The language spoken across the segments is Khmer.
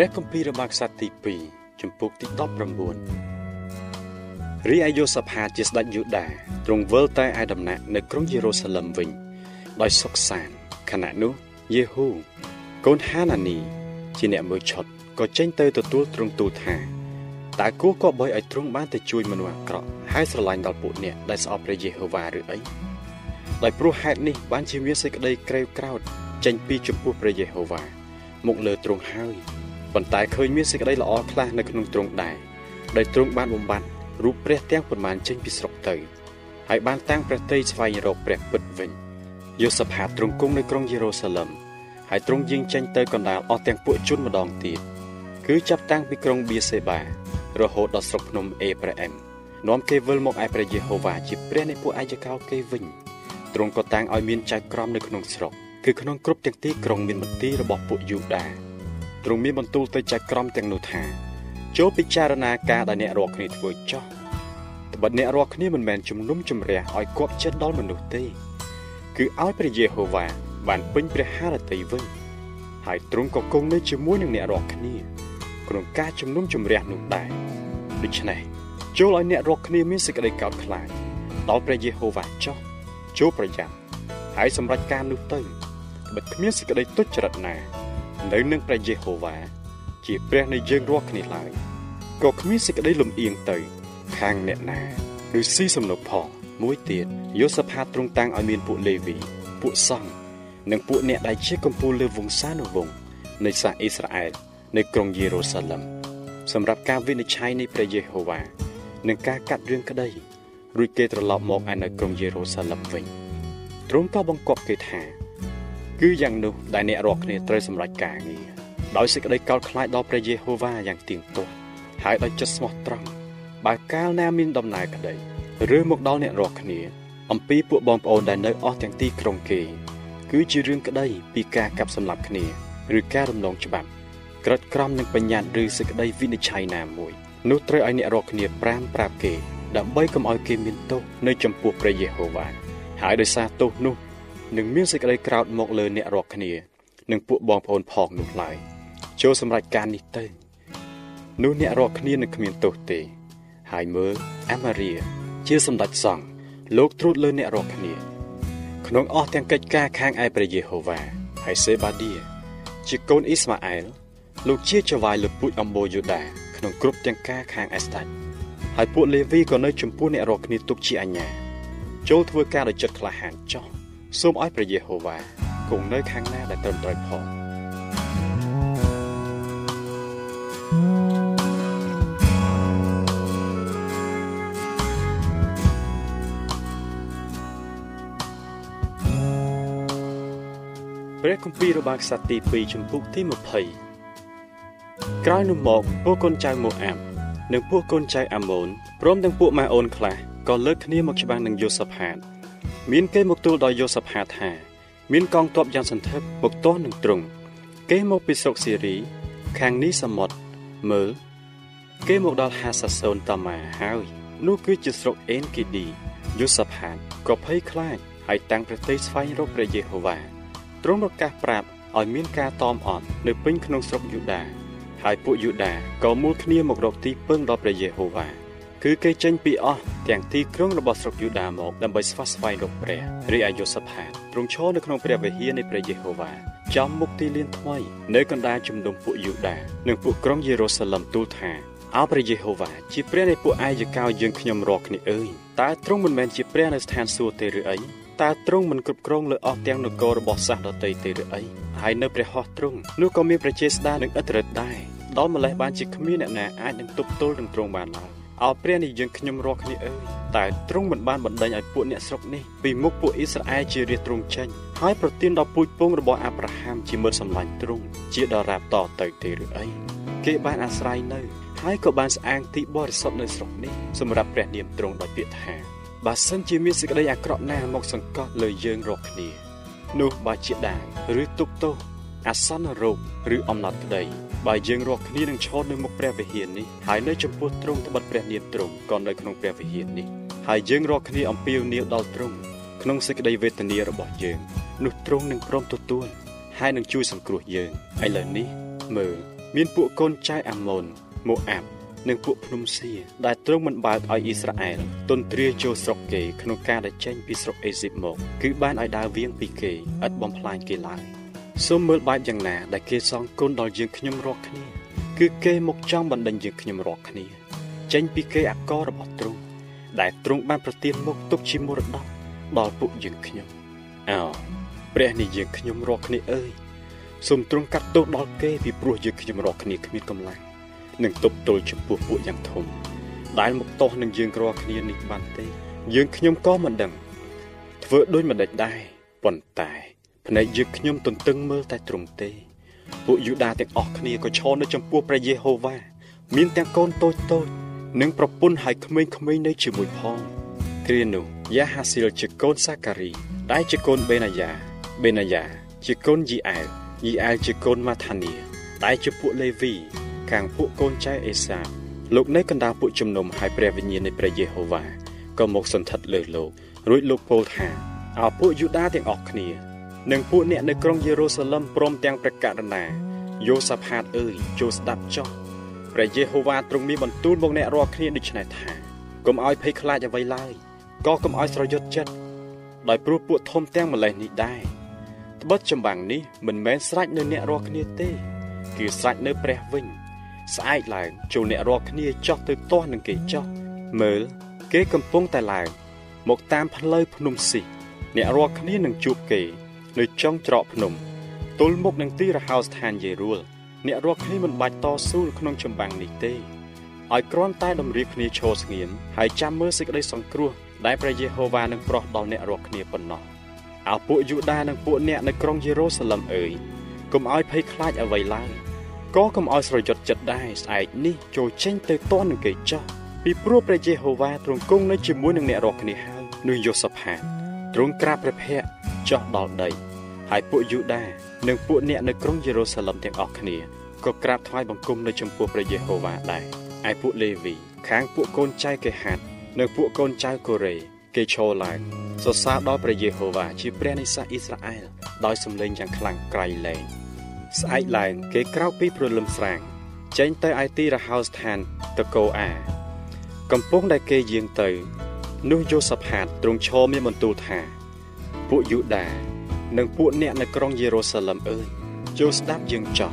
ព្រះគម្ពីររបស់ខ្សត្រទី2ជំពូកទី19រីឯយូសាផាតជាស្ដេចយូដាទ្រង់វិលតែឯដំណាក់នៅក្រុងយេរូសាឡឹមវិញ ដោយសុខសាន្តខណៈនោះយេហ៊ូកូនហានានី ជាអ្នកមើលឆុតក៏ចេញទៅទទួលទ្រង់ទូលថាតើគួរក៏បីឲ្យទ្រង់បានទៅជួយមនុស្សអាក្រក់ហើយស្រឡាញ់ដល់ពួកអ្នកដែលស្អប់ព្រះយេហូវ៉ាឬអីដោយព្រោះហេតុនេះបានជាមានសេចក្តីក្រេវក្រោធចេញពីចំពោះព្រះយេហូវ៉ាមកលើទ្រង់ហើយ ប៉ុន្តែឃើញមានសេចក្តីល្អខ្លះនៅក្នុងទ្រង់ដែរដោយទ្រង់បានបំបត្តិរូបព្រះទាំងប៉ុន្មានចេញពីស្រុកទៅហើយបានតាំងព្រះតីស្វែងរកព្រះពិតវិញយូសាផាតទ្រង់គង់នៅក្រុងយេរូសាឡឹមហើយទ្រង់យាងចេញទៅកណ្ដាលអស់ទាំងពួកជនម្ដងទៀតគឺចាប់តាំងពីក្រុងបៀសេបា រហូតដល់ស្រុកភ្នំអេប្រាអែមនាំគេវិលមកឯព្រះយេហូវ៉ាជាព្រះនៃពួកអាយកោគេវិញទ្រង់ក៏តាំងឲ្យមានចៅក្រមនៅក្នុងស្រុកគឺក្នុងគ្រប់ទាំងទីក្រុងមានមន្ទីររបស់ពួកយូដា ទ្រង់មានបន្ទូលទៅចៅក្រមទាំងនោះថាចូលពិចារណាការដែលអ្នករាល់គ្នាធ្វើចោះត្បិតអ្នករាល់គ្នាមិនមែនជំនុំជម្រះឲ្យគប់ចិត្តដល់មនុស្សទេ គឺឲ្យព្រះយេហូវ៉ាបានពេញព្រះハរតីវិញហើយទ្រង់ក៏គង់នៅជាមួយនឹងអ្នករាល់គ្នាក្នុងការជំនុំជម្រះនោះដែរដូច្នេះចូលឲ្យអ្នករាល់គ្នាមានសេចក្តីកោតខ្លាចដល់ព្រះយេហូវ៉ាចោះចូលប្រយ័ត្នហើយសម្រេចការនោះទៅត្បិតគ្មានសេចក្តីទុច្ចរិតណា នៅនឹងព្រះយេហូវ៉ាជាព្រះនៃយើងរាល់គ្នាឡើយក៏គ្មានសេចក្តីលំអៀងទៅ ខាងអ្នកណាឬស៊ីសំណុកផងមួយទៀតយូសាផាតទ្រង់តាំងឲ្យមានពួកលេវីពួកសង្ឃនិងពួកអ្នកដែលជាកំពូលលើវង្សានុវង្សនៃសាសអ៊ីស្រាអែលនៅក្រុងយេរូសាឡឹមសម្រាប់ការវិនិច្ឆ័យនៃព្រះយេហូវ៉ានិងការកាត់រឿងក្តីរួចគេត្រឡប់មកឯនៅក្រុងយេរូសាឡឹមវិញទ្រង់ក៏បង្គាប់គេថា គឺយ៉ាងនោះដែលអ្នករាល់គ្នាត្រូវសម្រេចការងារដោយសេចក្តីកោតខ្លាចដល់ព្រះយេហូវ៉ាយ៉ាងទៀងទាត់ហើយដោយចិត្តស្មោះត្រង់បើកាលណាមានដំណើរក្តីឬមកដល់អ្នករាល់គ្នា អំពីពួកបងប្អូនដែលនៅអស់ទាំងទីក្រុងគេ គឺជារឿងក្តីពីការកាប់សម្លាប់គ្នាឬការរំលងច្បាប់ក្រិតក្រមនឹងបញ្ញត្តិឬសេចក្តីវិនិច្ឆ័យណាមួយនោះត្រូវឲ្យអ្នករាល់គ្នាប្រាំប្រាប់គេដើម្បីកុំឲ្យគេមានទោសនៅចំពោះព្រះយេហូវ៉ាហើយដោយសារទោសនោះ នឹងមានសេចក្តីក្រោធមកលើអ្នករាល់គ្នានិងពួកបងប្អូនផងនោះឡើយចូលសម្រេចការនេះទៅនោះអ្នករាល់គ្នានឹងគ្មានទោសទេ ហើយមើលអាម៉ារីជាសម្ដេចសង្ឃលោកត្រួតលើអ្នករាល់គ្នា ក្នុងអស់ទាំងកិច្ចការខាងឯព្រះយេហូវ៉ាហើយសេបាឌីជាកូនអ៊ីស្ម៉ាអែលលោកជាចៅហ្វាយលើពូជអំបូយូដាក្នុងគ្រប់ទាំងការខាងអេស្តាច់ហើយពួកលេវីក៏នៅចំពោះអ្នករាល់គ្នាទុកជាអញ្ញាចូលធ្វើការដោយចិត្តក្លាហានចោះ សូមឲ្យព្រះយេហូវ៉ាគង់នៅខាងណាដែលត្រឹមត្រូវផងព្រះគម្ពីររបស់ខ្សត្រទី2ចំពុកទី20ក្រោយនោះមកពួកកូនចៅម៉ូអាប់និងពួកកូនចៅអាម៉ូនព្រមទាំងពួកម៉ាអូនខ្លះក៏លើកគ្នាមកច្បាំងនឹងយូសាផាត មានគេមកទូលដល់យូសាផាតថាមានកងទ័ពយ៉ាងសន្ធឹកមកទាស់នឹងទ្រង់គេមកពីស្រុកសេរី ខាងនេះសមុទ្រមើលគេមកដល់ហាសាសូនតាម៉ាហើយនោះគឺជាស្រុកអេនគីឌីយូសាផាតក៏ភ័យខ្លាចហើយតាំងប្រទេសស្វែងរកព្រះយេហូវ៉ាទ្រង់ប្រកាសប្រាប់ឲ្យមានការតមអត់នៅពេញក្នុងស្រុកយូដាហើយពួកយូដាក៏មូលគ្នាមករកទីពឹងដល់ព្រះយេហូវ៉ា គឺគេចេញពីអស់ទាំងទីក្រុងរបស់ស្រុកយូដាមកដើម្បីស្វាស្វែងរកព្រះរីឯយូសាផាតទ្រង់ឈរនៅក្នុងព្រះវិហារនៃព្រះយេហូវ៉ាចំមុខទីលានថ្មីនៅកណ្ដាលជំនុំពួកយូដានិងពួកក្រុងយេរូសាឡឹមទូលថាអោព្រះយេហូវ៉ាជាព្រះនៃពួកអាយកោយើងខ្ញុំរាល់គ្នាអើយតើទ្រង់មិនមែនជាព្រះនៅស្ថានសួគ៌ទេឬអីតើទ្រង់មិនគ្រប់គ្រងលើអស់ទាំងនគររបស់សាសដតីទេឬអីហើយនៅព្រះហស្ថទ្រង់នោះក៏មានប្រជាស្ដារនិងឥទ្ធិឫទ្ធិដែរដល់ម្លេះបានជាគ្មានអ្នកណាអាចនឹងទប់ទល់នឹងទ្រង់បានឡើយ អោព្រះនេះយើងខ្ញុំរស់គ្នាអើយតែទ្រង់មិនបានបណ្ដេញឲ្យពួកអ្នកស្រុកនេះពីមុខពួកអ៊ីស្រាអែលជារាជទ្រង់ចេញហើយប្រទានដល់ពូជពងរបស់អាប់រ៉ាហាំជាមិត្តសម្លាញ់ទ្រង់ជាដរាបតទៅទេឬអីគេបានអាស្រ័យនៅហើយក៏បានស្អាងទីបរិសុទ្ធនៅស្រុកនេះសម្រាប់ព្រះនាមទ្រង់ដោយពាក្យថាបើសិនជាមានសេចក្តីអាក្រក់ណាមកសង្កត់លើយើងរកគ្នានោះបើជាដាវឬទុកទោស អាសន្នរោគឬអំណត់ក្តីបើយើងរកគ្នានឹងឈរនៅមុខព្រះវិហារនេះហើយនៅចំពោះទ្រង់ត្បិតព្រះនាមទ្រង់ក៏នៅក្នុងព្រះវិហារនេះហើយយើងរកគ្នាអំពាវនាវដល់ទ្រង់ក្នុងសេចក្តីវេទនារបស់យើងនោះទ្រង់នឹងព្រមទទួលហើយនឹងជួយសង្គ្រោះយើងឥឡូវនេះមើលមានពួកកូនចៅអាម៉ូនម៉ូអាប់និងពួកភ្នំសៀដែលទ្រង់មិនបើកឲ្យអ៊ីស្រាអែលទន្ទ្រាចូលស្រុកគេក្នុងការដែលចេញពីស្រុកអេស៊ីបមកគឺបានឲ្យដើរវៀងពីគេឥតបំផ្លាញគេឡើយ សូមមើលបែបយ៉ាងណាដែលគេសងគុណដល់យើងខ្ញុំរកគ្នា គឺគេមកចង់បណ្ដេញយើងខ្ញុំរកគ្នា ចេញពីគេអករបស់ទ្រង់ដែលទ្រង់បានប្រទានមកទុកជាមរតកដល់ពួកយើងខ្ញុំអោព្រះនេះយើងខ្ញុំរកគ្នាអើយសូមទ្រង់កាត់ទោសដល់គេពីព្រោះយើងខ្ញុំរកគ្នាគ្មានកម្លាំងនិងទប់ទល់ចំពោះពួកយ៉ាងធំ ដែលមកតោះនឹងយើងរាល់គ្នានេះបានទេ យើងខ្ញុំក៏មិនដឹង ធ្វើដូចមិនដេចដែរប៉ុន្តែ ភ្នែកយើងខ្ញុំទន្ទឹងមើលតែទ្រង់ទេពួកយូដាទាំងអស់គ្នាក៏ឈរនៅចំពោះព្រះយេហូវ៉ាមានទាំងកូនតូចតូចនិងប្រពន្ធហើយក្មេងៗនៅជាមួយផងគ្រានោះយ៉ាហាស៊ីលជាកូនសាការី ដែលជាកូនបេណាយ៉ាបេណាយ៉ាជាកូនយីអែលយីអែលជាកូនម៉ាថានីដែលជាពួកលេវី ខាងពួកកូនចៅអេសាលោកនៅកណ្ដាលពួកជំនុំហើយព្រះវិញ្ញាណនៃព្រះយេហូវ៉ាក៏មកសន្ធិដ្ឋលើលោករួចលោកពោលថាអោពួកយូដាទាំងអស់គ្នា និងពួកអ្នកនៅក្រុងយេរូសាឡឹមព្រមទាំងព្រះករុណាយូសាផាតអើយចូលស្ដាប់ចុះព្រះយេហូវ៉ាទ្រង់មានបន្ទូលមកអ្នករាល់គ្នាដូច្នេះថាកុំឲ្យភ័យខ្លាចអ្វីឡើយក៏កុំឲ្យស្រយុតចិត្តដោយព្រោះពួកធំទាំងម្លេះនេះដែរត្បិតចម្បាំងនេះមិនមែនស្រេចនៅអ្នករាល់គ្នាទេ គឺស្រេចនៅព្រះវិញ ស្អែកឡើងចូលអ្នករាល់គ្នាចោះទៅទាស់នឹងគេចោះមើលគេកំពុងតែឡើង មកតាមផ្លូវភ្នំស៊ីអ្នករាល់គ្នានឹងជួបគេ នៅចុងច្រកភ្នំទល់មុខនឹងទីរហោស្ថានយេរូលអ្នករាល់គ្នាមិនបាច់តស៊ូក្នុងចម្បាំងនេះទេឲ្យគ្រាន់តែតម្រៀបគ្នាឈរស្ងៀមហើយចាំមើលសេចក្តីសង្គ្រោះដែលព្រះយេហូវ៉ានឹងប្រោះដល់អ្នករាល់គ្នាប៉ុណ្ណោះអោពួកយូដានិងពួកអ្នកនៅក្រុងយេរូសាឡឹមអើយកុំឲ្យភ័យខ្លាចអ្វីឡើយក៏កុំឲ្យស្រយុតចិត្តដែរស្អែកនេះចូលចេញទៅតន់នឹងគេចោះពីព្រោះព្រះយេហូវ៉ាទ្រង់គង់នៅជាមួយនឹងអ្នករាល់គ្នាហើយនោះយូសាផាតទ្រង់ក្រាបព្រះភ័ក្ត្រចោះដល់ដី ហើយពួកយូដានិងពួកអ្នកនៅក្រុងយេរូសាឡឹមទាំងអស់គ្នាក៏ក្រាបថ្វាយបង្គំនៅចំពោះព្រះយេហូវ៉ាដែរឯពួកលេវីខាងពួកកូនចៅកេហាតនិងពួកកូនចៅកូរ៉េគេឈរឡើងសរសើរដល់ព្រះយេហូវ៉ាជាព្រះនៃសាសអ៊ីស្រាអែលដោយសំឡេងយ៉ាងខ្លាំងក្រៃលែងស្អែកឡើងគេក្រោកពីព្រលឹមស្រាងចេញទៅឯទីរហោស្ថានតកោអា កំពុងដែលគេយាងទៅ នោះយូសាផាតទ្រង់ឈរមានបន្ទូលថា ពួកយូដា និងពួកអ្នកនៅក្រុងយេរូសាឡឹមអើយចូលស្ដាប់យើងចោះ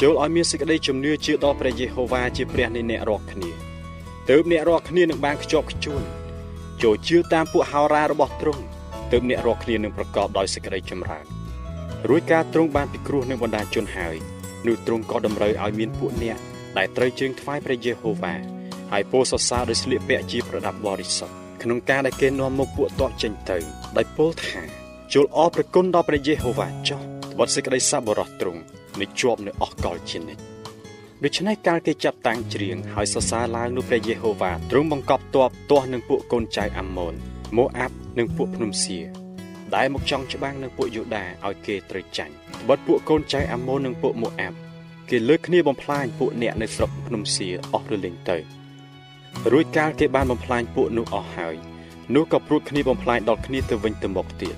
ចូលឲ្យមានសេចក្តីជំនឿជឿដល់ព្រះយេហូវ៉ាជាព្រះនៃអ្នករាល់គ្នាទើបអ្នករាល់គ្នានឹងបានខ្ជាប់ខ្ជួនចូលជឿតាមពួកហោរារបស់ទ្រង់ទើបអ្នករាល់គ្នានឹងប្រកបដោយសេចក្តីចម្រើនរួចការទ្រង់បានពិគ្រោះនឹងបណ្ដាជនហើយនោះទ្រង់ក៏តម្រូវឲ្យមានពួកអ្នកដែលត្រូវជើងថ្វាយព្រះយេហូវ៉ាហើយពោលសរសើរដោយស្លៀកពាក់ជាប្រដាប់បរិសុទ្ធក្នុងការដែលគេនាំមកពួកតបចេញទៅដោយពោលថា ចូលអរព្រះគុណដល់ព្រះយេហូវ៉ាចោះត្បវត្តសេចក្តីសប្បុរសទ្រង់នឹងជាប់នៅអស់កលជានិច្ចដូច្នេះកាលគេចាប់តាំងច្រៀងហើយសរសើរឡើងនោះព្រះយេហូវ៉ាទ្រង់បង្កប់ទ័ពទាស់នឹងពួកកូនចៅអាម៉ូនម៉ូអាប់និងពួកភ្នំសៀដែលមកចង់ច្បាំងនឹងពួកយូដាឲ្យគេត្រូវចាញ់ត្បិតពួកកូនចៅអាម៉ូននិងពួកម៉ូអាប់គេលើកគ្នាបំផ្លាញពួកអ្នកនៅស្រុកភ្នំសៀអស់រលីងទៅរួចកាលគេបានបំផ្លាញពួកនោះអស់ហើយនោះក៏ព្រួតគ្នាបំផ្លាញដល់គ្នាទៅវិញទៅមកទៀត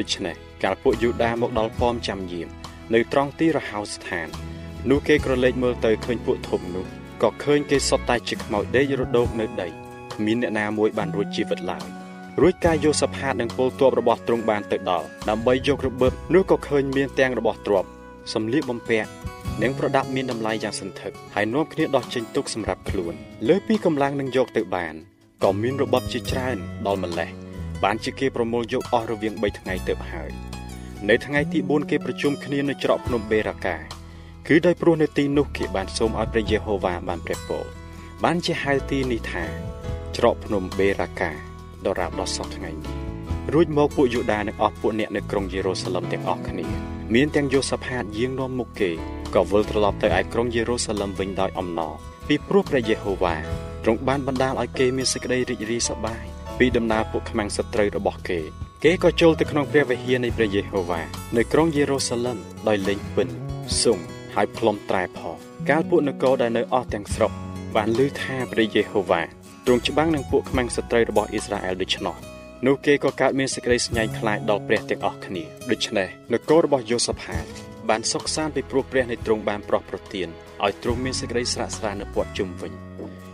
ដូច្នេះកាលពួកយូដាមកដល់ប៉មចាំយាម នៅត្រង់ទីរហោស្ថាន នោះគេក្រឡេកមើលទៅឃើញពួកធំនោះក៏ឃើញគេសុទ្ធតែជាខ្មោចដេករដោកនៅដីគ្មានអ្នកណាមួយបានរួចជីវិតឡើយរួចការយកសផាតនិងពលទ័ពរបស់ទ្រង់បានទៅដល់ដើម្បីយករបឺបនោះក៏ឃើញមានទាំងរបស់ទ្រព្យសម្លៀកបំពាក់និងប្រដាប់មានតម្លៃយ៉ាងសន្ធឹកហើយនាំគ្នាដោះចេញទុកសម្រាប់ខ្លួន លើពីកម្លាំងនឹងយកទៅបានក៏មានរបបជាច្រើនដល់ម្លេះ បានជាគេប្រមូលយកអស់រវាង3ថ្ងៃទៅហើយនៅថ្ងៃទី4គេប្រជុំគ្នានៅច្រកភ្នំបេរាកាគឺដោយព្រោះនៅទីនោះគេបានសូមឲ្យព្រះយេហូវ៉ាបានព្រះពរបានជាហៅទីនេះថា ច្រកភ្នំបេរាកាដរាបដល់សពថ្ងៃនេះរួចមកពួកយូដានិងអស់ពួកអ្នកនៅក្រុងយេរូសាឡឹមទាំងអស់គ្នាមានទាំងយូសាផាតយាងនាំមុខគេក៏វិលត្រឡប់ទៅឯក្រុងយេរូសាឡឹមវិញដោយអំណរពីព្រោះព្រះយេហូវ៉ាទ្រង់បានបណ្ដាលឲ្យគេមានសេចក្តីរីករាយសប្បាយ ពីដំណើរពួកខ្មាំងសត្រូវរបស់គេ គេក៏ចូលទៅក្នុងព្រះវិហារនៃព្រះយេហូវ៉ានៅក្រុងយេរូសាឡឹមដោយលេងពិណសុំហើយផ្លុំត្រែផងកាលពួកនគរដែលនៅអស់ទាំងស្រុកបានឮថាព្រះយេហូវ៉ាទ្រង់ច្បាំងនឹងពួកខ្មាំងសត្រូវរបស់អ៊ីស្រាអែលដូច្នោះនោះគេក៏កើតមានសេចក្តីស្ញាញ់ខ្លាចដល់ព្រះទាំងអស់គ្នាដូច្នេះនគររបស់យូសាផាតបានសុខសាន្តពីព្រោះព្រះនៃទ្រង់បានប្រោះប្រទានឲ្យទ្រង់មានសេចក្តីស្រាក់ស្រាននៅព័ទ្ធជុំវិញ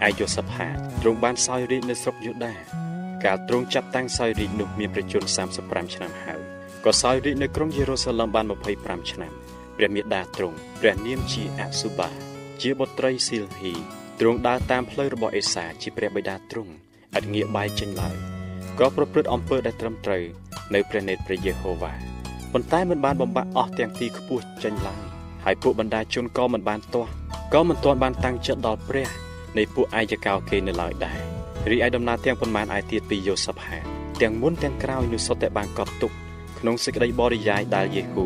ឯយូសាផាតទ្រង់បានសោយរាជនៅស្រុកយូដា កាលទ្រង់ចាប់តាំងសោយរាជនោះមានប្រជជន35ឆ្នាំហើយក៏សោយរាជនៅក្រុងយេរូសាឡឹមបាន25ឆ្នាំព្រះមេដាទ្រង់ព្រះនាមជាអសុបាជាបុត្រីស៊ីលហ៊ីទ្រង់ដើរតាមផ្លូវរបស់អេសាជាព្រះបិតាទ្រង់ឥតងាកបែរចេញឡើយក៏ប្រព្រឹត្តអំពើដែលត្រឹមត្រូវនៅព្រះនេតព្រះយេហូវ៉ាប៉ុន្តែមិនបានបំបាក់អស់ទាំងទីខ្ពស់ចេញឡើយហើយពួកបណ្ដាជនក៏មិនបានទាស់ក៏មិនទាន់បានតាំងចិត្តដល់ព្រះនៃពួកអាយកោគេនៅឡើយដែរ រីឯដំណើរទាំងប៉ុន្មានឯទៀតពីយូសាផាទាំងមុនទាំងក្រោយនោះសុទ្ធតែបានកត់ទុក ក្នុងសេចក្តីបរិយាយដែលយេហូ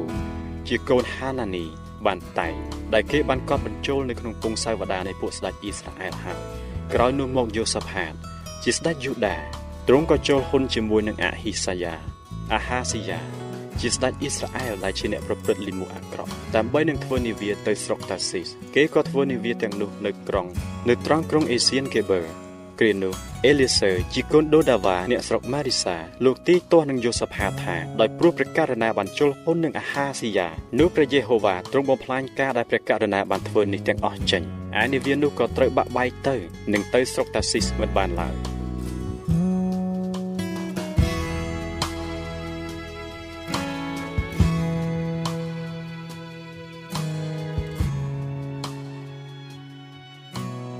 ជាកូនហាណានីបានតែងដែលគេបានកត់បញ្ចូលនៅក្នុងពងសាវតានៃពួកស្ដេចអ៊ីស្រាអែលហើយក្រោយនោះមកយូសាផាតជាស្ដេចយូដាទ្រង់ក៏ចូលហ៊ុនជាមួយនឹងអាហ៊ីសាយ៉ាអាហាស៊ីយ៉ាជាស្ដេចអ៊ីស្រាអែលដែលជាអ្នកប្រព្រឹត្តលិមុអាក្រក់ដើម្បីនឹងធ្វើនាវាទៅស្រុកតាស៊ីសគេក៏ធ្វើនាវាទាំងនោះនៅក្រុងនៅត្រង់ក្រុងអេសៀនគេបឺ គ្រានោះអេលីសើជាកូនដូដាវ៉ាអ្នកស្រុកម៉ារីសាលោកទីទាស់នឹងយូសាផាថាដោយព្រោះព្រះករណាបានជលហ៊ុននឹងអាហាស៊ីយ៉ានោះព្រះយេហូវ៉ាទ្រង់បំផ្លាញការដែលព្រះករណាបានធ្វើនេះទាំងអស់ចេញឯនាវានោះក៏ត្រូវបាក់បែកទៅនឹងទៅស្រុកតាស៊ីសមិនបានឡើយ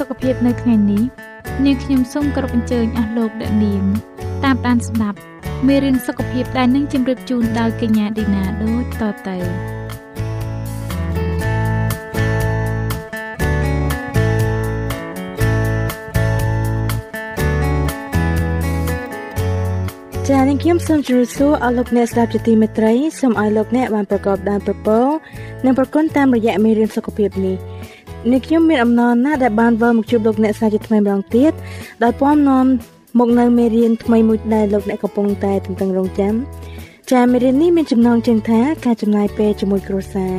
សុខភាពនៅថ្ងៃនេះនាងខ្ញុំសូមគោរពអញ្ជើញអស់លោកអ្នកនាងតាមដានស្ដាប់មេរៀនសុខភាពដែលនឹងជម្រាបជូនដោយកញ្ញាឌីណាដូចតទៅចា៎នាងខ្ញុំសូមជម្រាបសួរអស់លោកអ្នកស្ដាប់ជាទីមេត្រីសូមឲ្យលោកអ្នកបានប្រកបដោយប្រពោនិងប្រគុណតាមរយៈមេរៀនសុខភាពនេះ នេះខ្ញុំមានអំណរណាស់ដែលបានវិលមកជួបលោកអ្នកសាជាថ្មីម្ដងទៀតដោយពំនាំមកនៅមេរៀនថ្មីមួយដែលលោកអ្នកកំពុងតែទន្ទឹងរង់ចាំចាមេរៀននេះមានចំណងជើងថាការចំណាយពេលជាមួយគ្រួសារ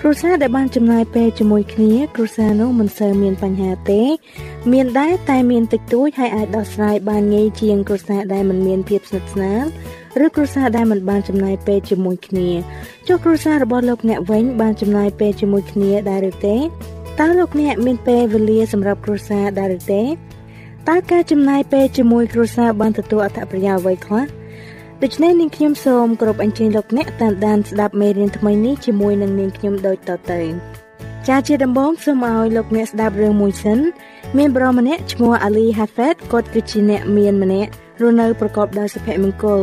គ្រួសារដែលបានចំណាយពេលជាមួយគ្នាគ្រួសារនោះមិនសូវមានបញ្ហាទេ មានដែរតែមានតិចតួចហើយអាចដោះស្រាយបានងាយជាងគ្រួសារដែលមិនមានភាពស្និទ្ធស្នាលឬគ្រួសារដែលមិនបានចំណាយពេលជាមួយគ្នាចុះគ្រួសាររបស់លោកអ្នកវិញបានចំណាយពេលជាមួយគ្នាដែរឬទេ តើលោកអ្នកមានពេលវេលាសម្រាប់គ្រួសារដែរឬទេតើការចំណាយពេលជាមួយគ្រួសារបានទទួលអត្ថប្រយោជន៍អ្វីខ្លះដូច្នេះនាងខ្ញុំសូមគោរពអញ្ជើញលោកអ្នកតាមដានស្ដាប់មេរៀនថ្មីនេះជាមួយនឹងនាងខ្ញុំដូចតទៅចាជាដំបូងសូមឲ្យលោកអ្នកស្ដាប់រឿងមួយសិនមានបរិមម្នាក់ឈ្មោះ Ali Hafed គាត់គឺជាអ្នកមានម្នាក់រស់នៅប្រកបដោយសុភមង្គល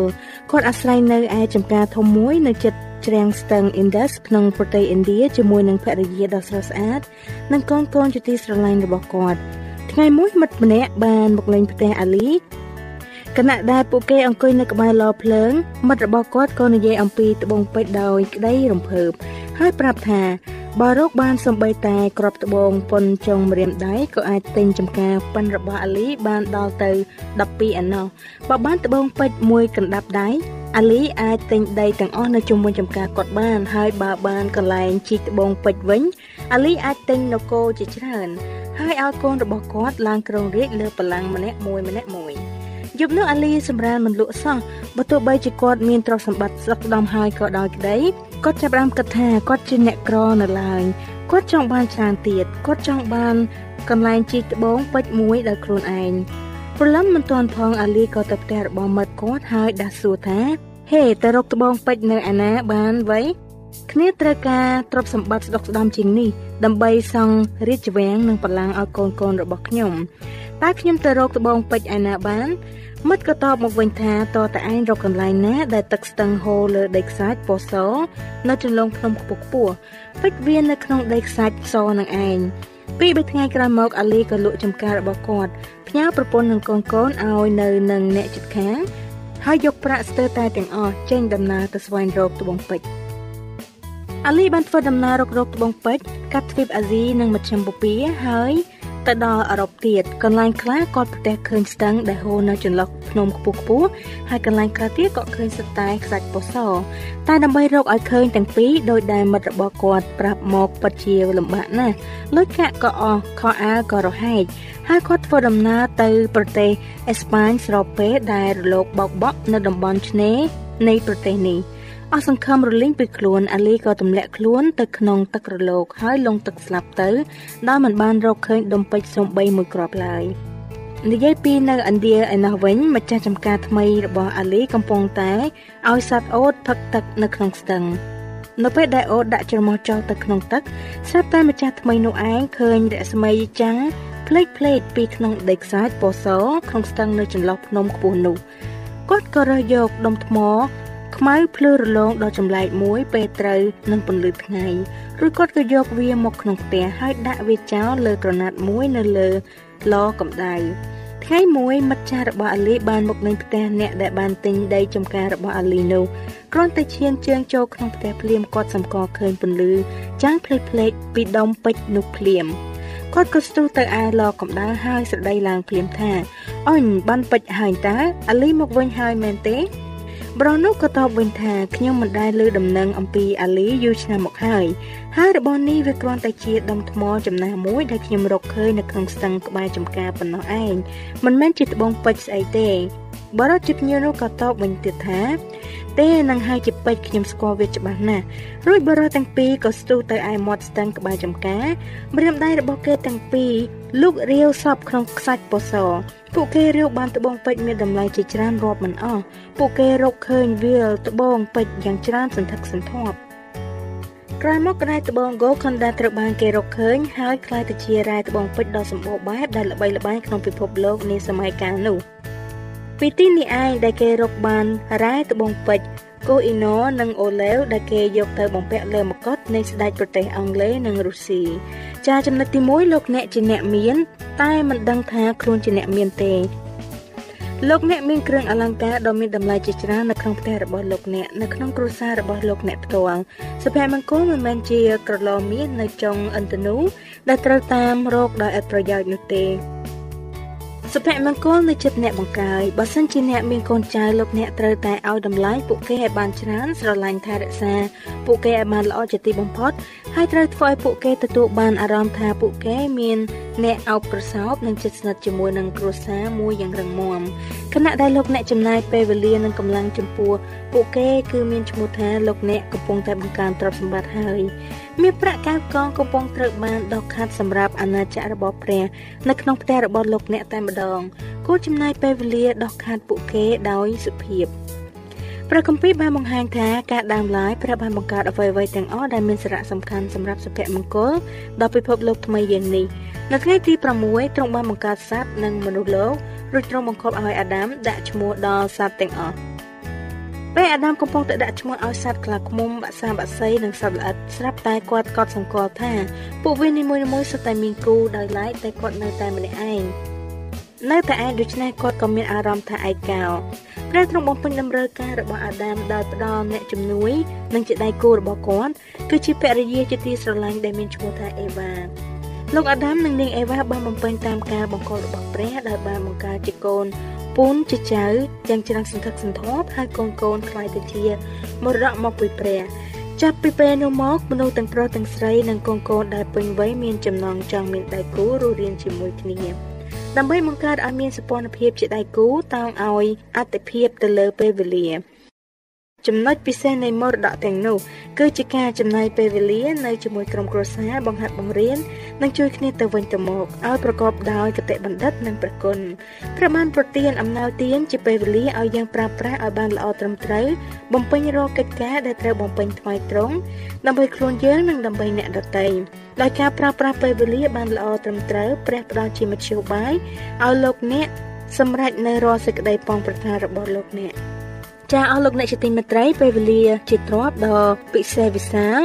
គាត់អាស្រ័យនៅឯចំការធំមួយនៅជិត ជ្រាំងស្ទឹង Indus ក្នុងប្រទេសឥណ្ឌាជាមួយនឹងភរិយាដ៏ស្រស់ស្អាតនិងកូនកូនជាទីស្រឡាញ់របស់គាត់ថ្ងៃមួយមិត្តម្នាក់បានមកលេងផ្ទះអាលីគណៈដែលពួកគេអង្គុយនៅក្បែរឡភ្លើងមិត្តរបស់គាត់ក៏និយាយអំពីត្បូងពេជ្រដោយក្តីរំភើបហើយប្រាប់ថាបើរកបានសំបីតែក្របត្បូងប៉ុនចុងម្រាមដៃក៏អាចទិញចំការប៉ិនរបស់អាលីបានដល់ទៅ12អាណោះបើបានត្បូងពេជ្រមួយកណ្ដាប់ដៃ អាលីអាចទិញដីទាំងអស់នៅជុំវិញចំការគាត់បាន ហើយបើបានកន្លែងជីកត្បូងពេជ្រវិញអាលីអាចទិញនគរជាច្រើនហើយឲ្យកូនរបស់គាត់ឡើងគ្រងរាជលើបល្ល័ង្កម្នាក់មួយម្នាក់មួយយប់នោះអាលីសម្រានមិនលក់សោះបើទោះបីជាគាត់មានទ្រព្យសម្បត្តិស្ដុកស្ដំហើយក៏ដោយក្តីគាត់ចាប់ផ្ដើមគិតថាគាត់ជាអ្នកក្រនៅឡើយគាត់ចង់បានច្រើនទៀតគាត់ចង់បានកន្លែងជីកត្បូងពេជ្រមួយដោយខ្លួនឯង ព្រលឹមមិនទាន់ផងអាលីក៏ទៅផ្ទះរបស់មិត្តគាត់ហើយដាស់សួរថាហេទៅរកត្បូងពេជ្រនៅឯណាបានវៃគ្នាត្រូវការទ្រព្យសម្បត្តិស្ដុកស្ដំជាងនេះដើម្បីសង់រាជវាំងនិងបល្ល័ង្កឲ្យកូនកូនរបស់ខ្ញុំតើខ្ញុំទៅរកត្បូងពេជ្រឯណាបានមិត្តក៏តបមកវិញថាតើតើឯងរកកន្លែងណា ដែលទឹកស្ទឹងហូរលើដីខ្សាច់ពណ៌សនៅចន្លងភ្នំខ្ពស់ខ្ពស់ពេជ្រវានៅក្នុងដីខ្សាច់សនឹងឯង ពីរបីថ្ងៃក្រោយមកអាលីក៏លក់ចំការរបស់គាត់ផ្ញើប្រពន្ធនិងកូនកូនឲ្យនៅនឹងអ្នកជិតខាងហើយយកប្រាក់ស្ទើរតែទាំងអស់ចេញដំណើរទៅស្វែងរកត្បូងពេជ្រអាលីបានធ្វើដំណើររករកត្បូងពេជ្រកាត់ទ្វីបអាស៊ីនិងមជ្ឈិមបូព៌ាហើយ ទៅដល់អឺរ៉ុបទៀតកន្លែងខ្លះគាត់ប្រទះឃើញស្ទឹងដែលហូរនៅចន្លោះភ្នំខ្ពស់ខ្ពស់ហើយកន្លែងខ្លះទៀតក៏ឃើញសតែខ្សាច់ពោសតែដើម្បីរកឲ្យឃើញទាំងពីរដោយដែលមិត្តរបស់គាត់ប្រាប់មកពិតជាលំបាកណាស់លុយកាក់ក៏អស់ខោអាវក៏រហែកហើយគាត់ធ្វើដំណើរទៅប្រទេសអេស្ប៉ាញស្របពេលដែលរលកបោកបក់នៅតំបន់ឆ្នេរនៃប្រទេសនេះ អស់សង្ឃឹមរលីងពីខ្លួនអាលីក៏ទម្លាក់ខ្លួនទៅក្នុងទឹករលកហើយលងទឹកស្លាប់ទៅដោយមិនបានរកឃើញដុំពេជ្រសំបីមួយគ្រាប់ឡើយនិយាយពីនៅឥណ្ឌាឯណោះវិញម្ចាស់ចំការថ្មីរបស់អាលីកំពុងតែឲ្យសត្វអូតផឹកទឹកនៅក្នុងស្ទឹងនៅពេលដែលអូតដាក់ច្រមុះចោលទៅក្នុងទឹកស្រាប់តែម្ចាស់ថ្មីនោះឯងឃើញរស្មីចាំងផ្លេកផ្លេកពីក្នុងដីខ្សាច់ពណ៌សក្នុងស្ទឹងនៅចន្លោះភ្នំខ្ពស់នោះគាត់ក៏រើសយកដុំថ្ម ខ្មៅភ្លឺរលោងដល់ចម្លែកមួយពេលត្រូវនឹងពន្លឺថ្ងៃឬគាត់ក៏យកវាមកក្នុងផ្ទះហើយដាក់វាចោលលើក្រណាត់មួយនៅលើឡកម្ដៅថ្ងៃមួយមិត្តចាស់របស់អាលីបានមកលេងផ្ទះអ្នកដែលបានទិញដីចំការរបស់អាលីនោះគ្រាន់តែឈានជើងចូលក្នុងផ្ទះភ្លាមគាត់សម្គាល់ឃើញពន្លឺចាំងភ្លេចភ្លេចពីដុំពេជ្រនោះភ្លាមគាត់ក៏ស្ទុះទៅឯឡកម្ដៅហើយស្រដីឡើងភ្លាមថាអញបានពេជ្រហើយតើអាលីមកវិញហើយមែនទេ ប្រុសនោះក៏តបវិញថាខ្ញុំមិនដែលលើដំណឹងអំពីអាលីយូរឆ្នាំមកហើយហើយរបស់នេះវាគ្រាន់តែជាដុំថ្មចំណាស់មួយដែលខ្ញុំរកឃើញនៅក្នុងស្ទឹងក្បែរចំការប៉ុណ្ណោះឯងមិនមែនជាត្បូងពេជ្រស្អីទេ បរិជិតញៀននោះក៏តបវិញទៀតថាទេនឹងហើយជាពេជ្រខ្ញុំស្គាល់វាច្បាស់ណាស់រួចបរិទាំងពីរក៏ស្ទុះទៅឯមាត់ស្ទឹងក្បែរចំការម្រាមដៃរបស់គេទាំងពីរលូករាវសពក្នុងខ្សាច់ពសពួកគេរាវបានត្បូងពេជ្រមានតម្លៃជាច្រើនរាប់មិនអស់ពួកគេរកឃើញវាលត្បូងពេជ្រយ៉ាងច្រើនសន្ធឹកសន្ធាប់ក្រោយមកកណែត្បូង Gold Conda ត្រូវបានគេរកឃើញហើយក្លាយទៅជារ៉ែត្បូងពេជ្រដ៏សម្បូរបែបដែលល្បីល្បាញក្នុងពិភពលោកនាសម័យកាលនោះ ពីទីនេះឯងដែលគេរកបានរ៉ែត្បូងពេជ្រកូអ៊ីណូនិងអូឡេវដែលគេយកទៅបំពាក់លើមកុដនៃស្ដេចប្រទេសអង់គ្លេសនិងរុស្ស៊ីចាចំណុចទី1លោកអ្នកជាអ្នកមាន តែមិនដឹងថាខ្លួនជាអ្នកមានទេលោកអ្នកមានគ្រឿងអលង្ការដ៏មានតម្លៃជាច្រើននៅក្នុងផ្ទះរបស់លោកអ្នកនៅក្នុងគ្រួសាររបស់លោកអ្នកផ្ទាល់សុភមង្គលមិនមែនជាក្រឡមាសនៅចុងឥន្ទនូដែលត្រូវតាមរកដោយឥតប្រយោជន៍នោះទេ សុភមង្គលនៅចិត្តអ្នកបង្កើតបើសិនជាអ្នកមានកូនចៅលោកអ្នកត្រូវតែឲ្យតម្លៃពួកគេឲ្យបានច្រើនស្រឡាញ់ថែរក្សាពួកគេឲ្យបានល្អជាទីបំផុតហើយត្រូវធ្វើឲ្យពួកគេទទួលបានអារម្មណ៍ថាពួកគេមានអ្នកអោបក្រសោបនិងចិត្តស្និទ្ធជាមួយនឹងគ្រួសារមួយយ៉ាងរឹងមាំខណៈដែលលោកអ្នកចំណាយពេលវេលានិងកម្លាំងចំពោះពួកគេគឺមានឈ្មោះថាលោកអ្នកកំពុងតែបង្កើនទ្រព្យសម្បត្តិហើយ មានប្រាក់កៅកងកំពុងត្រូវបានដកខាត់សម្រាប់អាណាចក្ររបស់ព្រះនៅក្នុងផ្ទះរបស់លោកអ្នកតែម្ដងគួរចំណាយពេលវេលាដកខាត់ពួកគេដោយសុភាពព្រះគម្ពីរបានបង្ហាញថាការដើមឡើយព្រះបានបង្កើតអ្វីៗទាំងអស់ដែលមានសារៈសំខាន់សម្រាប់សុភមង្គលដល់ពិភពលោកថ្មីយ៉ាងនេះនៅថ្ងៃទី6ទ្រង់បានបង្កើតសត្វនិងមនុស្សលោករួចទ្រង់បង្គាប់ឲ្យអាដាមដាក់ឈ្មោះដល់សត្វទាំងអស់ ពេលអាដាមកំពុងតែដាក់ឈ្មោះឲ្យសត្វខ្លាឃ្មុំបាក់សាបាក់សីនិងសត្វល្អិតស្រាប់តែគាត់កត់សម្គាល់ថាពួកវានីមួយៗសុទ្ធតែមានគូដោយឡែកតែគាត់នៅតែម្នាក់ឯងនៅតែឯងដូច្នេះគាត់ក៏មានអារម្មណ៍ថាឯកោព្រះទ្រង់បំពេញតម្រូវការរបស់អាដាមដោយផ្ដល់អ្នកជំនួយ និងជាដៃគូរបស់គាត់គឺជាភរិយាជាទីស្រឡាញ់ដែលមានឈ្មោះថាអេវ៉ាលោកអាដាមនិងនាងអេវ៉ាបានបំពេញតាមការបង្គាប់របស់ព្រះដោយបានបង្កើតជាកូន ពូនជាចៅយ៉ាងច្រើនសន្ធឹកសន្ធាប់ហើយកូនកូនខ្លាយទៅជាមរតកមកពីព្រះចាប់ពីពេលនោះមកមនុស្សទាំងប្រុសទាំងស្រីនិងកូនកូនដែលពេញវ័យមានចំណងចង់មានដៃគូរស់រានជាមួយគ្នាដើម្បីបង្កើតឲ្យមានសពនភាពជាដៃគូតោងឲ្យអតិភិបទៅលើពេលវេលា ចំណុចពិសេសនៃមរតកទាំងនោះគឺជាការចំណាយពេលវេលានៅជាមួយក្រុមគ្រួសារបង្ហាត់បង្រៀននិងជួយគ្នាទៅវិញទៅមកឲ្យប្រកបដោយគតិបណ្ឌិតនិងប្រគុណព្រះបានប្រទានអំណោយទានជាពេលវេលាឲ្យយើងប្រើប្រាស់ឲ្យបានល្អត្រឹមត្រូវបំពេញរាល់កិច្ចការដែលត្រូវបំពេញថ្មីត្រង់ដើម្បីខ្លួនយើងនិងដើម្បីអ្នកដទៃដោយការប្រើប្រាស់ពេលវេលាបានល្អត្រឹមត្រូវព្រះផ្ដល់ជាមធ្យោបាយឲ្យលោកអ្នកសម្រេចនៅរាល់សេចក្តីប៉ងប្រាថ្នារបស់លោកអ្នក ចាអស់លោកអ្នកជាទីមេត្រីពេលវេលាជាទ្រព្យដ៏ពិសេសវិសាល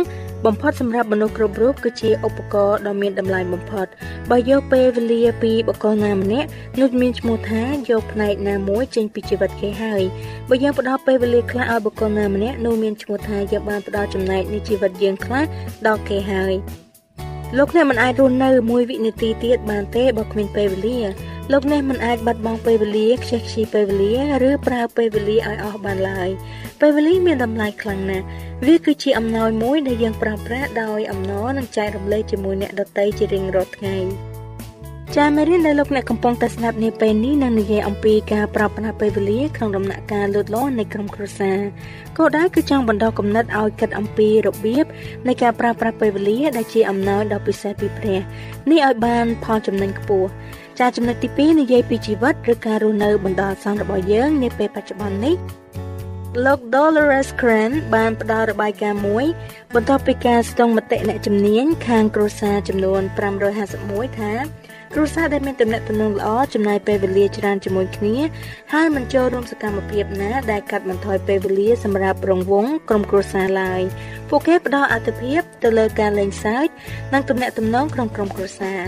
បំផុតសម្រាប់មនុស្សគ្រប់រូបគឺជាឧបករណ៍ដ៏មានតម្លៃបំផុតបើយកពេលវេលាពីបុគ្គលណាម្នាក់នោះមានឈ្មោះថាយកផ្នែកណាមួយចេញពីជីវិតគេហើយបើយើងផ្ដល់ពេលវេលាខ្លះឲ្យបុគ្គលណាម្នាក់នោះមានឈ្មោះថាយើងបានផ្ដល់ចំណែកនៃជីវិតយើងខ្លះដល់គេហើយ លោកអ្នកមិនអាចរស់នៅមួយវិនាទីទៀតបានទេបើគ្មានពេលវេលាលោកអ្នកមិនអាចបាត់បង់ពេលវេលាខ្ជិះខ្ជាយពេលវេលាឬប្រើពេលវេលាឲ្យអស់បានឡើយពេលវេលាមានតម្លៃខ្លាំងណាស់វាគឺជាអំណោយមួយដែលយើងប្រើប្រាស់ដោយអំណរនិងចែករំលែកជាមួយអ្នកដទៃជារៀងរាល់ថ្ងៃ ចាមេរៀនដែលលោកអ្នកកំពុងតែស្ដាប់នាពេលនេះនឹងនិយាយអំពីការប្រើប្រាស់ពេលវេលាក្នុងដំណាក់កាលលូតលាស់នៃក្រុមគ្រួសារគោលដៅគឺចង់បណ្ដុះគំនិតឲ្យគិតអំពីរបៀបនៃការប្រើប្រាស់ពេលវេលាដែលជាអំណោយដ៏ពិសេសពីព្រះនេះឲ្យបានផលចំណេញខ្ពស់ចាចំណុចទី2និយាយពីជីវិតឬការរស់នៅបណ្ដោះអាសន្នរបស់យើងនាពេលបច្ចុប្បន្ននេះលោក Dolores Cran បានផ្ដល់របាយការណ៍មួយ បន្ទាប់ពីការស្ទង់មតិអ្នកជំនាញខាងគ្រួសារចំនួន551ថា គ្រួសារដែលមានទំនាក់ទំនងល្អចំណាយពេលវេលាច្រើនជាមួយគ្នាហើយមិនចូលរួមសកម្មភាពណាដែលកាត់បន្ថយពេលវេលាសម្រាប់រង្វង់ក្រុមគ្រួសារឡើយពួកគេផ្ដល់អត្ថប្រយោជន៍ទៅលើការលេងសើចនិងទំនាក់ទំនងក្នុងក្រុមគ្រួសារ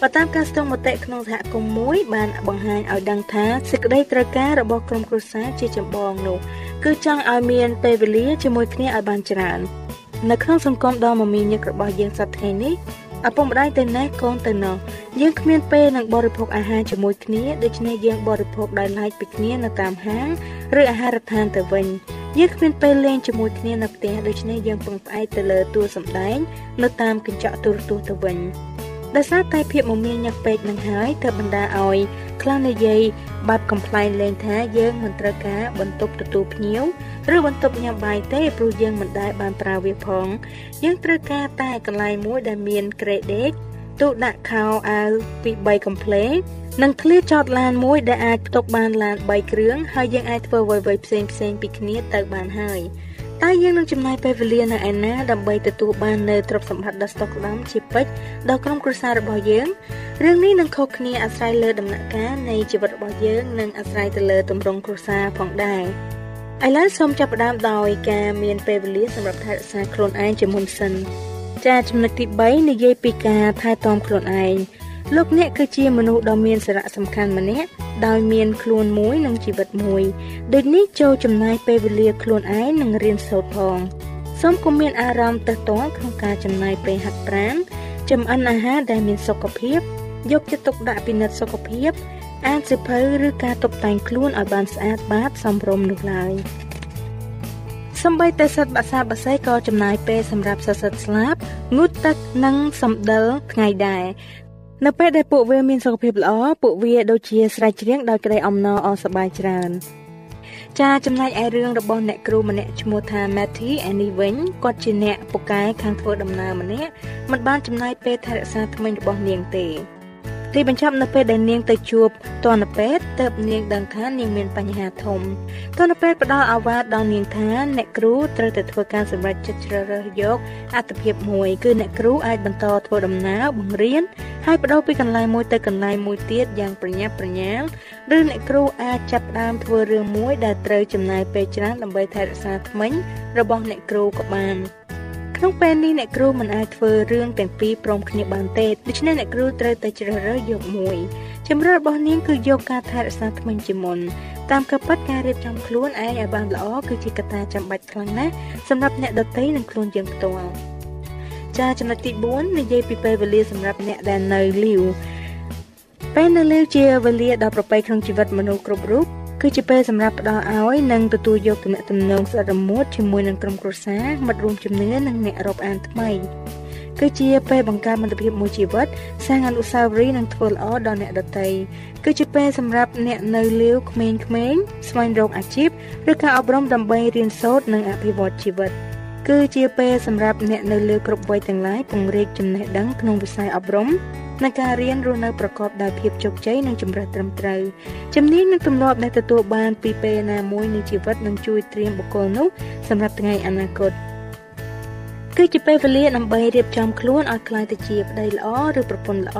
បើតាមការស្ទង់មតិក្នុងសហគមន៍មួយបានបង្ហាញឲ្យដឹងថាសេចក្តីត្រូវការរបស់ក្រុមគ្រួសារជាចម្បងនោះគឺចង់ឲ្យមានពេលវេលាជាមួយគ្នាឲ្យបានច្រើននៅក្នុងសង្គមដ៏មមាញឹករបស់យើងសប្តាហ៍ថ្ងៃនេះ ឪពុកម្ដាយទៅណេះកូនទៅណោះយើងគ្មានពេលនឹងបរិភោគអាហារជាមួយគ្នាដូច្នេះយើងបរិភោគដោយឡែកពីគ្នានៅតាមហាងឬអាហារដ្ឋានទៅវិញយើងគ្មានពេលលេងជាមួយគ្នានៅផ្ទះដូច្នេះយើងពឹងផ្អែកទៅលើតួសម្ដែងនៅតាមកញ្ចក់ទូរទស្សន៍ទៅវិញ ដោយសារតែភាពមមាញឹកពេកនឹងហើយទើបបណ្ដាឲ្យខ្លះនិយាយបែបកំ pl ែងលេងថាយើងមិនត្រូវការបន្ទប់ទទួលភ្ញៀវឬបន្ទប់ញ៉ាំបាយទេព្រោះយើងមិនដែលបានប្រើវាផង យើងត្រូវការតែកន្លែងមួយដែលមានក្រេដេកទូដាក់ខោអាវពី3កំភ្លេនិងធ្លាចតឡានមួយដែលអាចផ្ទុកបានឡាន3គ្រឿងហើយយើងអាចធ្វើអ្វីៗផ្សេងផ្សេងពីគ្នាទៅបានហើយ តើយើងនឹងចំណាយពេលវេលានៅឯណាដើម្បីទទួលបាននូវទ្រព្យសម្បត្តិដ៏ស្តុកស្តម្ភជាពេជ្រដល់ក្រុមគ្រួសាររបស់យើងរឿងនេះនឹងខុសគ្នាអាស្រ័យលើដំណាក់កាលនៃជីវិតរបស់យើងនិងអាស្រ័យទៅលើទម្រង់គ្រួសារផងដែរឥឡូវសូមចាប់ផ្ដើមដោយការមានពេលវេលាសម្រាប់ថែរក្សាខ្លួនឯងជាមុនសិនចាចំណុចទី3និយាយពីការថែទាំខ្លួនឯង លោកអ្នកគឺជាមនុស្សដ៏មានសារៈសំខាន់ម្នាក់ដោយមានខ្លួនមួយនិងជីវិតមួយដូចនេះចូលចំណាយពេលវេលាខ្លួនឯងនិងរៀនសូត្រផងសូមកុំមានអារម្មណ៍ទៅទាល់ក្នុងការចំណាយពេលហាត់ប្រាណចម្អិនអាហារដែលមានសុខភាពយកចិត្តទុកដាក់ពិនិត្យសុខភាពអានសិភៅឬការតុបតែងខ្លួនឲ្យបានស្អាតបាតសមរម្យនោះឡើយសំបីតែសត្វបក្សាបក្សីក៏ចំណាយពេលសម្រាប់សសិទ្ធស្លាប់ងូតទឹកនិងសម្ដិលថ្ងៃដែរ នៅពេលដែលពួកវាមានសុខភាពល្អពួកវាដូចជាស្រែកច្រៀងដោយក្តីអំណរអរសប្បាយច្រើនចាចំណែកឯរឿងរបស់អ្នកគ្រូម្នាក់ឈ្មោះថា Matty Annie វិញគាត់ជាអ្នកពូកែខាងធ្វើដំណើរម្នាក់មិនបានចំណាយពេលថែរក្សាថ្មីរបស់នាងទេ ទីបញ្ចប់នៅពេលដែលនាងទៅជួបទនពេទ្យទើបនាងដឹងថានាងមានបញ្ហាធំទនពេទ្យផ្ដល់អាវ៉ាតដល់នាងថាអ្នកគ្រូត្រូវតែធ្វើការសម្រេចចិត្តជ្រើសរើសយកអត្ថភាពមួយគឺអ្នកគ្រូអាចបន្តធ្វើដំណើរបង្រៀនហើយបដូរពីកន្លែងមួយទៅកន្លែងមួយទៀតយ៉ាងប្រញាប់ប្រញាល់ឬអ្នកគ្រូអាចចាប់ផ្ដើមធ្វើរឿងមួយដែលត្រូវចំណាយពេលច្រើនដើម្បីថែរក្សាថ្មិញរបស់អ្នកគ្រូក៏បាន ក្នុងពេលនេះអ្នកគ្រូមិនអាចធ្វើរឿងទាំងពីរព្រមគ្នាបានទេដូច្នេះអ្នកគ្រូត្រូវតែជ្រើសរើសយកមួយជំរឿរបស់នាងគឺយកការថែរក្សាថ្មិញជាមុនតាមការពិតការរៀបចំខ្លួនឯងឲ្យបានល្អគឺជាកត្តាចាំបាច់ខ្លាំងណាស់សម្រាប់អ្នកដទៃនិងខ្លួនយើងផ្ទាល់ចាចំណុចទី4និយាយពីពេលវេលាសម្រាប់អ្នកដែលនៅលាវពេលនៅលាវជាវេលាដ៏ប្រពៃក្នុងជីវិតមនុស្សគ្រប់រូប គឺជាពេលសម្រាប់ផ្ដល់ឲ្យនិងទទួលយកទំនាក់ទំនងស្អិតរមួតជាមួយនឹងក្រុមគ្រួសារមិត្តរួមជំនឿនិងអ្នករាប់អានថ្មីគឺជាពេលបង្កើតមិត្តភាពមួយជីវិតសាងអនុស្សាវរីយ៍និងធ្វើល្អដល់អ្នកដទៃគឺជាពេលសម្រាប់អ្នកនៅលាវក្មេងៗស្វែងរកអាជីពឬការអប់រំដើម្បីរៀនសូត្រនិងអភិវឌ្ឍជីវិតគឺជាពេលសម្រាប់អ្នកនៅលើគ្រប់វ័យទាំងឡាយពង្រីកចំណេះដឹងក្នុងវិស័យអប់រំ និងការរៀនរស់នៅប្រកបដោយភាពជោគជ័យនិងចម្រើនត្រឹមត្រូវជំនាញនិងទម្លាប់ដែលទទួលបានពីពេលណាមួយនៃជីវិតនឹងជួយត្រៀមបុគ្គលនោះសម្រាប់ថ្ងៃអនាគតគឺជាពេលវេលាដើម្បីរៀបចំខ្លួនឲ្យក្លាយទៅជាប្តីល្អឬប្រពន្ធល្អ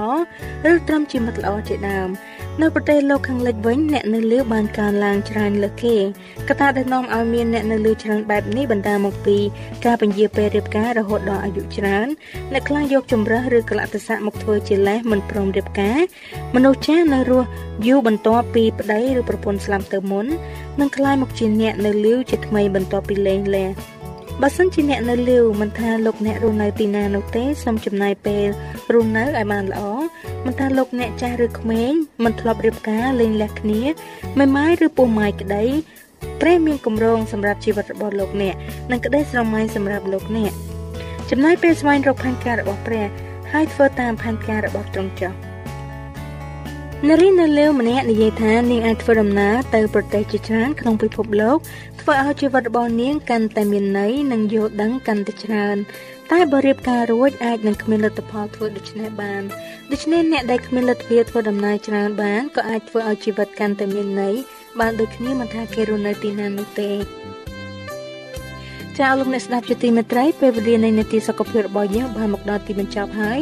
ឬត្រឹមជាមិត្តល្អជាដើម នៅប្រទេសលោកខាងលិចវិញអ្នកនៅលើបានកើនឡើងច្រើនលើសគេកត្តាដែលនាំឲ្យមានអ្នកនៅលើច្រើនបែបនេះបណ្ដាលមកពីការពន្យាពេលរៀបការរហូតដល់អាយុច្រើនអ្នកខ្លះយកចម្រើសឬកលៈទេសៈមកធ្វើជាលេសមិនព្រមរៀបការមនុស្សចាស់នៅរស់យូរបន្ទាប់ពីប្តីឬប្រពន្ធស្លាប់ទៅមុននឹងក្លាយមកជាអ្នកនៅលីវជាថ្មីបន្ទាប់ពីលែងលះ បើសិនជាអ្នកនៅលាវមិនថាលោកអ្នករស់នៅទីណានោះទេសូមចំណាយពេលរស់នៅឲ្យបានល្អមិនថាលោកអ្នកចាស់ឬក្មេងមិនធ្លាប់រៀបការលេងលះគ្នាមេម៉ាយឬពោះម៉ាយក្តីព្រះមានគម្រោងសម្រាប់ជីវិតរបស់លោកអ្នកនិងក្តីស្រមៃសម្រាប់លោកអ្នកចំណាយពេលស្វែងរកផែនការរបស់ព្រះហើយធ្វើតាមផែនការរបស់ទ្រង់ចុះ នារីនៅលើម្នាក់និយាយថានាងអាចធ្វើដំណើរទៅប្រទេសជាច្រើនក្នុងពិភពលោកធ្វើឲ្យជីវិតរបស់នាងកាន់តែមានន័យនិងយល់ដឹងកាន់តែច្រើន តែបើរៀបការរួចអាចនឹងគ្មានលទ្ធផលធ្វើដូច្នេះបានដូច្នេះអ្នកដែលគ្មានលទ្ធភាពធ្វើដំណើរច្រើនបានក៏អាចធ្វើឲ្យជីវិតកាន់តែមានន័យបានដូចគ្នាមិនថាគេរស់នៅទីណានោះទេចាលោកអ្នកស្ដាប់ជាទីមេត្រីពេលវេលានៃនាទីសុខភាពរបស់យើងបានមកដល់ទីបញ្ចប់ហើយ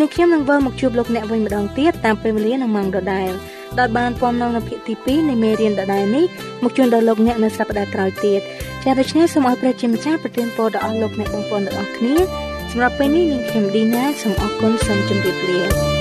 នេះខ្ញុំនឹងវិលមកជួបលោកអ្នកវិញម្ដងទៀតតាមពេលវេលានឹងម៉ោងដដែលដោយបានពំនៅនៅភាគទី2នៃមេរៀនដដែលនេះមកជូនដល់លោកអ្នកនៅសប្ដាហ៍ក្រោយទៀតចាដូច្នេះសូមឲ្យព្រះជាម្ចាស់ប្រទានពរដល់អស់លោកអ្នកបងប្អូនទាំងអស់គ្នាសម្រាប់ពេលនេះនាងខ្ញុំឌីណាសូមអរគុណសូមជម្រាបលា